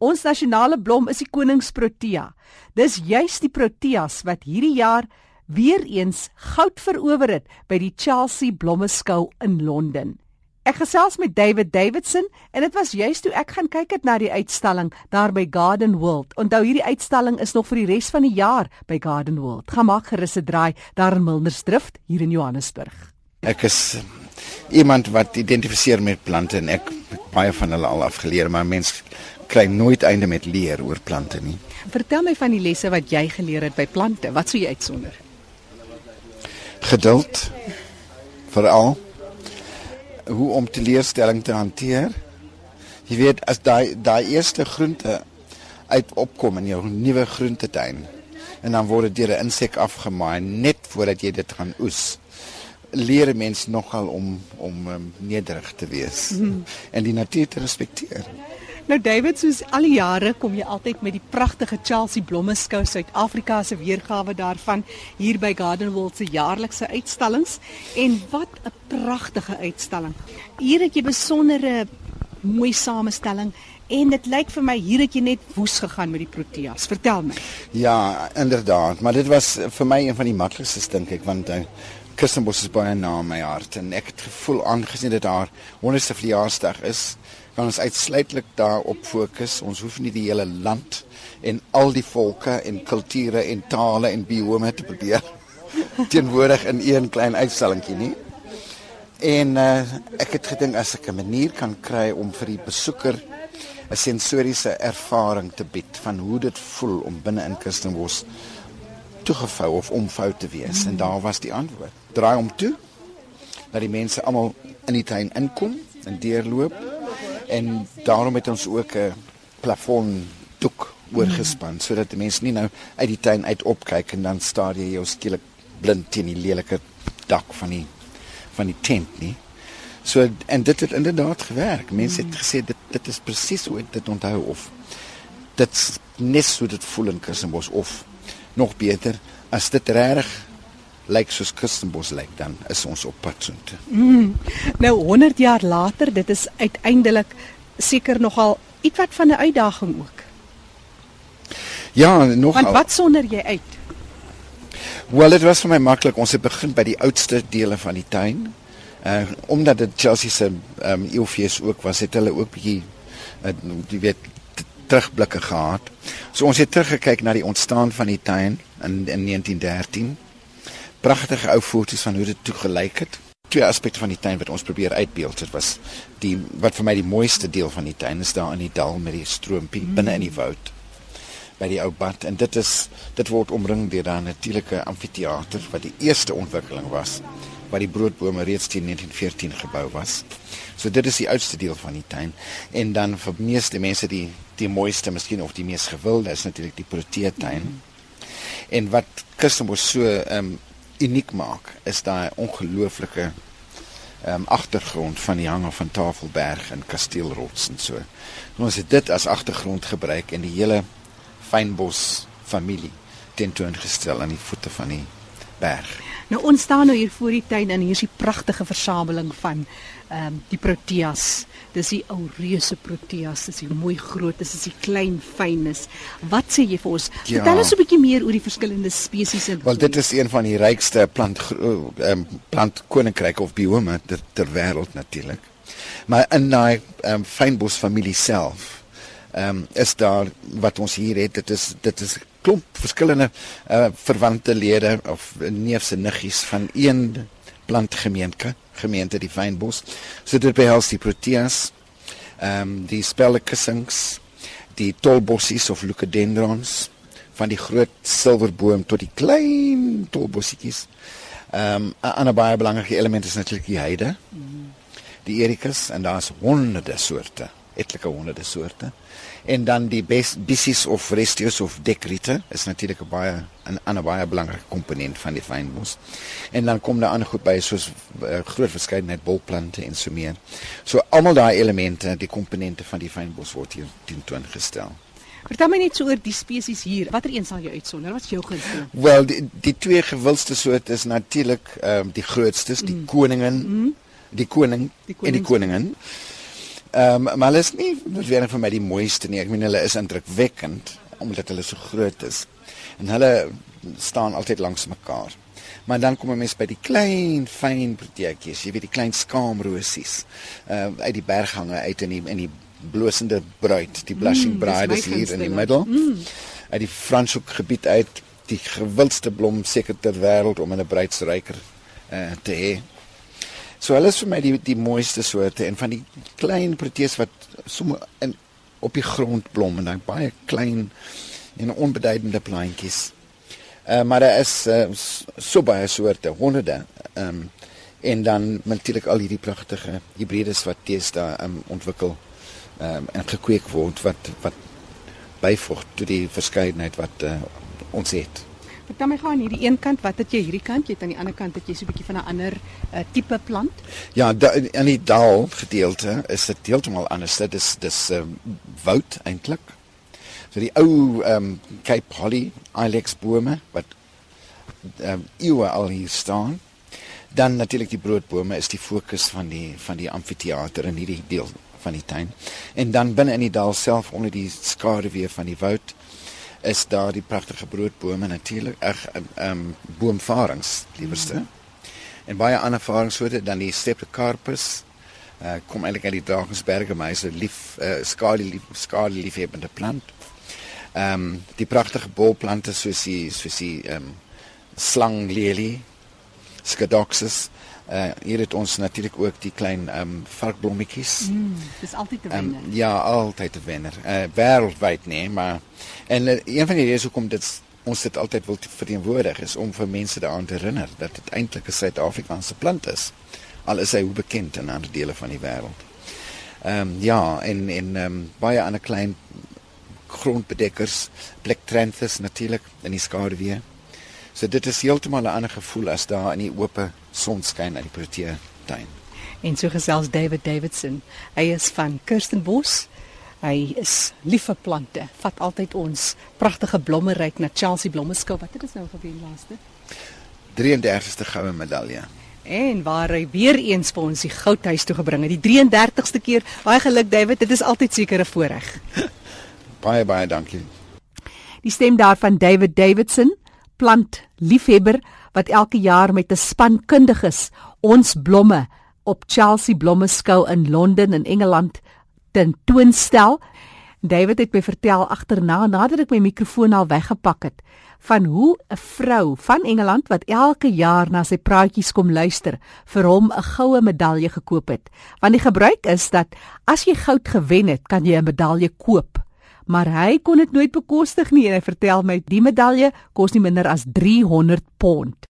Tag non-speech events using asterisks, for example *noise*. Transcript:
Ons nasionale blom is die koningsprotea. Dis juis die proteas wat hierdie jaar weer eens goud verower het by die Chelsea Blommeskou in Londen. Ek gesels met David Davidson en dit was juist toe ek gaan kyk het na die uitstalling daar by Garden World. Onthou hierdie uitstalling is nog vir die res van die jaar by Garden World. Gaan maak gerus 'n draai daar in Milnersdrift hier in Johannesburg. Ek is iemand wat identifiseer met plante en ek baie van hulle al afgeleer, maar mens kry nooit einde met leer oor plante nie. Vertel my van die lesse wat jy geleer het by plante. Wat sou jy uitsonder? Geduld. Veral hoe om teleurstelling te hanteer. Jy weet as daai daai eerste groente uit opkom in jou nuwe groentetuin en dan word dit deur 'n insek afgemaai net voordat jy dit gaan oes. Leer mense nogal om om um, nederig te wees mm. en die natuur te respekteer. Nou David, soos al die jare kom jy altyd met die pragtige Chelsea Blommeskou Suid-Afrika se weergawe daarvan hier by Garden World se jaarlikse uitstallings en wat 'n pragtige uitstalling. Hier het jy besondere mooi samestelling en dit lyk vir my hier het jy net woes gegaan met die proteas. Vertel my. Ja, inderdaad, maar dit was vir my een van die maklikstes dink ek want uh, Kirstenbosch is baie na my hart en ek het gevoel aangesien dit haar 100ste verjaarsdag is kan ons uitsluitlik daarop fokus. Ons hoef nie die hele land en al die volke en kulture en tale en biome te probeer *laughs* teenwoordig in een klein uitstallingkie nie. En uh, ek het gedink as ek 'n manier kan kry om vir die besoeker 'n sensoriese ervaring te bied van hoe dit voel om binne in Kirstenbosch toegevou of omvou te wees en daar was die antwoord. Draai om toe dat die mense almal in die tuin inkom en deurloop en daarom het ons ook 'n plafon doek oorgespan mm. sodat mense nie nou uit die tuin uit opkyk en dan staar jy jou skielik blind teen die lelike dak van die van die tent nie. So en dit het inderdaad gewerk. Mense het gesê dit dit is presies hoe dit onthou of dit net so dit voel in Kirstenbos of nog beter as dit reg lyk soos Kirstenbos lyk dan is ons op pad soontoe. Mm. Nou 100 jaar later, dit is uiteindelik seker nogal ietwat van 'n uitdaging ook. Ja, nog Want wat sonder jy uit? Wel, dit was vir my maklik. Ons het begin by die oudste dele van die tuin. Uh omdat dit Chelsea se ehm um, eeufees ook was, het hulle ook bietjie uh, jy weet terugblikke gehad. So ons het teruggekyk na die ontstaan van die tuin in in 1913 pragtige ou foto's van hoe dit toe gelyk het. Twee aspekte van die tuin wat ons probeer uitbeeld. Dit was die wat vir my die mooiste deel van die tuin is daar in die dal met die stroompie mm. binne in die woud by die ou bad en dit is dit word omring deur 'n natuurlike amfitheater wat die eerste ontwikkeling was waar die broodbome reeds teen 1914 gebou was. So dit is die oudste deel van die tuin en dan vir meeste mense die die mooiste miskien of die mees gewilde is natuurlik die Protea tuin. Mm. En wat Kirstenbosch so ehm um, uniek maak is daai ongelooflike ehm um, agtergrond van die hange van Tafelberg en Kasteelrots en so. Ons het dit as agtergrond gebruik en die hele fynbos familie tentoongestel aan die voete van die berg. Nou ons staan nou hier voor die tuin en hier is die pragtige versameling van ehm um, die proteas. Dis die ou reuse proteas, dis die mooi groot, dis is die klein fynnis. Wat sê jy vir ons? Ja. Vertel ons 'n bietjie meer oor die verskillende spesies in. Wel dit is een van die rykste plant ehm um, plant koninkryke of biome ter, ter wêreld natuurlik. Maar in daai ehm um, fynbos familie self ehm um, is daar wat ons hier het, dit is dit is klomp verskillende uh, verwante lede of neefse niggies van een plantgemeente gemeente die fynbos. So dit behels die proteas, ehm um, die spelkussings, die tolbossies of leucadendrons van die groot silverboom tot die klein tolbossietjies. Ehm um, 'n ander baie belangrike element is natuurlik die heide. Die ericas en daar's honderde soorte, etlike honderde soorte en dan die bissies of restius of dekrite is natuurlik 'n baie 'n ander baie belangrike komponent van die fynbos. En dan kom daar ander goed by soos uh, groot verskeidenheid bolplante en so meer. So almal daai elemente, die komponente van die fynbos word hier tentoongestel. Vertel my net so oor die spesies hier. Watter een sal jy uitsonder? Wat is jou gunsteling? Wel, die, die twee gewildste soorte is natuurlik ehm um, die grootstes, die mm. koningin, mm. die koning, die koning en die koningin. Ehm um, maar hulle is nie noodwendig vir my die mooiste nie. Ek meen hulle is indrukwekkend omdat hulle so groot is. En hulle staan altyd langs mekaar. Maar dan kom 'n mens by die klein fyn proteetjies, jy weet die klein skaamrosies. Ehm uh, uit die berghange uit in die in die blosende bruid, die blushing mm, bride is hier in die middel. Mm. Uit die Franshoek gebied uit, die gewildste blom seker ter wêreld om in 'n bruidsryker uh, te hê. So hulle is vir my die die mooiste soorte en van die klein protees wat sommer in op die grond blom en dan baie klein en onbeduidende plantjies. Uh, maar daar is uh, so baie soorte, honderde. Ehm um, en dan natuurlik al hierdie pragtige hibrides wat teesta um, ontwikkel um, en gekweek word wat wat byvoeg tot die verskeidenheid wat uh, ons het. Dan my gaan aan hierdie een kant, wat het jy hierdie kant? Jy het aan die ander kant het jy so 'n bietjie van 'n ander uh, tipe plant? Ja, in die daal gedeelte is dit heeltemal anders. Dit is dis um, woud eintlik. So die ou ehm um, Cape Holly Ilex bome wat ehm um, eeue al hier staan. Dan natuurlik die broodbome is die fokus van die van die amfitheater in hierdie deel van die tuin. En dan binne in die dal self onder die skaduwee van die woud is daar die pragtige broodbome natuurlik, ag ehm um, boomvarings liewerste. Mm -hmm. En baie ander varingssoorte dan die Streptocarpus uh kom eintlik uit die Drakensberge, maar is 'n lief uh, skadu lief skadu liefhebende plant. Ehm um, die pragtige bolplante soos die soos die ehm um, slanglelie, Scadoxus Uh hier het ons natuurlik ook die klein ehm um, varkblommetjies. Mm, dis altyd te wen. Um, ja, altyd te wen. Uh wêreldwyd nê, nee, maar en uh, een van die redes hoekom dit ons dit altyd wil verteenwoordig is om vir mense daaraan te herinner dat dit eintlik 'n Suid-Afrikaanse plant is. Al is hy hoe bekend in ander dele van die wêreld. Ehm um, ja, en en ehm um, baie ander klein grondbedekkers, Plectranthus natuurlik in die skaduwee. So dit is heeltemal 'n ander gevoel as daar in die oop sonskyn uit die Protea tuin. En so gesels David Davidson. Hy is van Kirstenbos. Hy is lief vir plante. Vat altyd ons pragtige blomme ryk na Chelsea Blommeskou. Wat het ons nou gewen laaste? 33ste goue medalje. En waar hy weer eens vir ons die goudhuis toe gebring het. Die 33ste keer. Baie geluk David. Dit is altyd seker 'n voorreg. *laughs* baie baie dankie. Die stem daarvan David Davidson plant liefhebber wat elke jaar met 'n span kundiges ons blomme op Chelsea Blommeskou in Londen in Engeland tentoonstel. David het my vertel agterna nadat ek my mikrofoon al weggepak het van hoe 'n vrou van Engeland wat elke jaar na sy praatjies kom luister vir hom 'n goue medalje gekoop het. Want die gebruik is dat as jy goud gewen het, kan jy 'n medalje koop maar hy kon dit nooit bekostig nie en hy vertel my die medalje kos nie minder as 300 pond.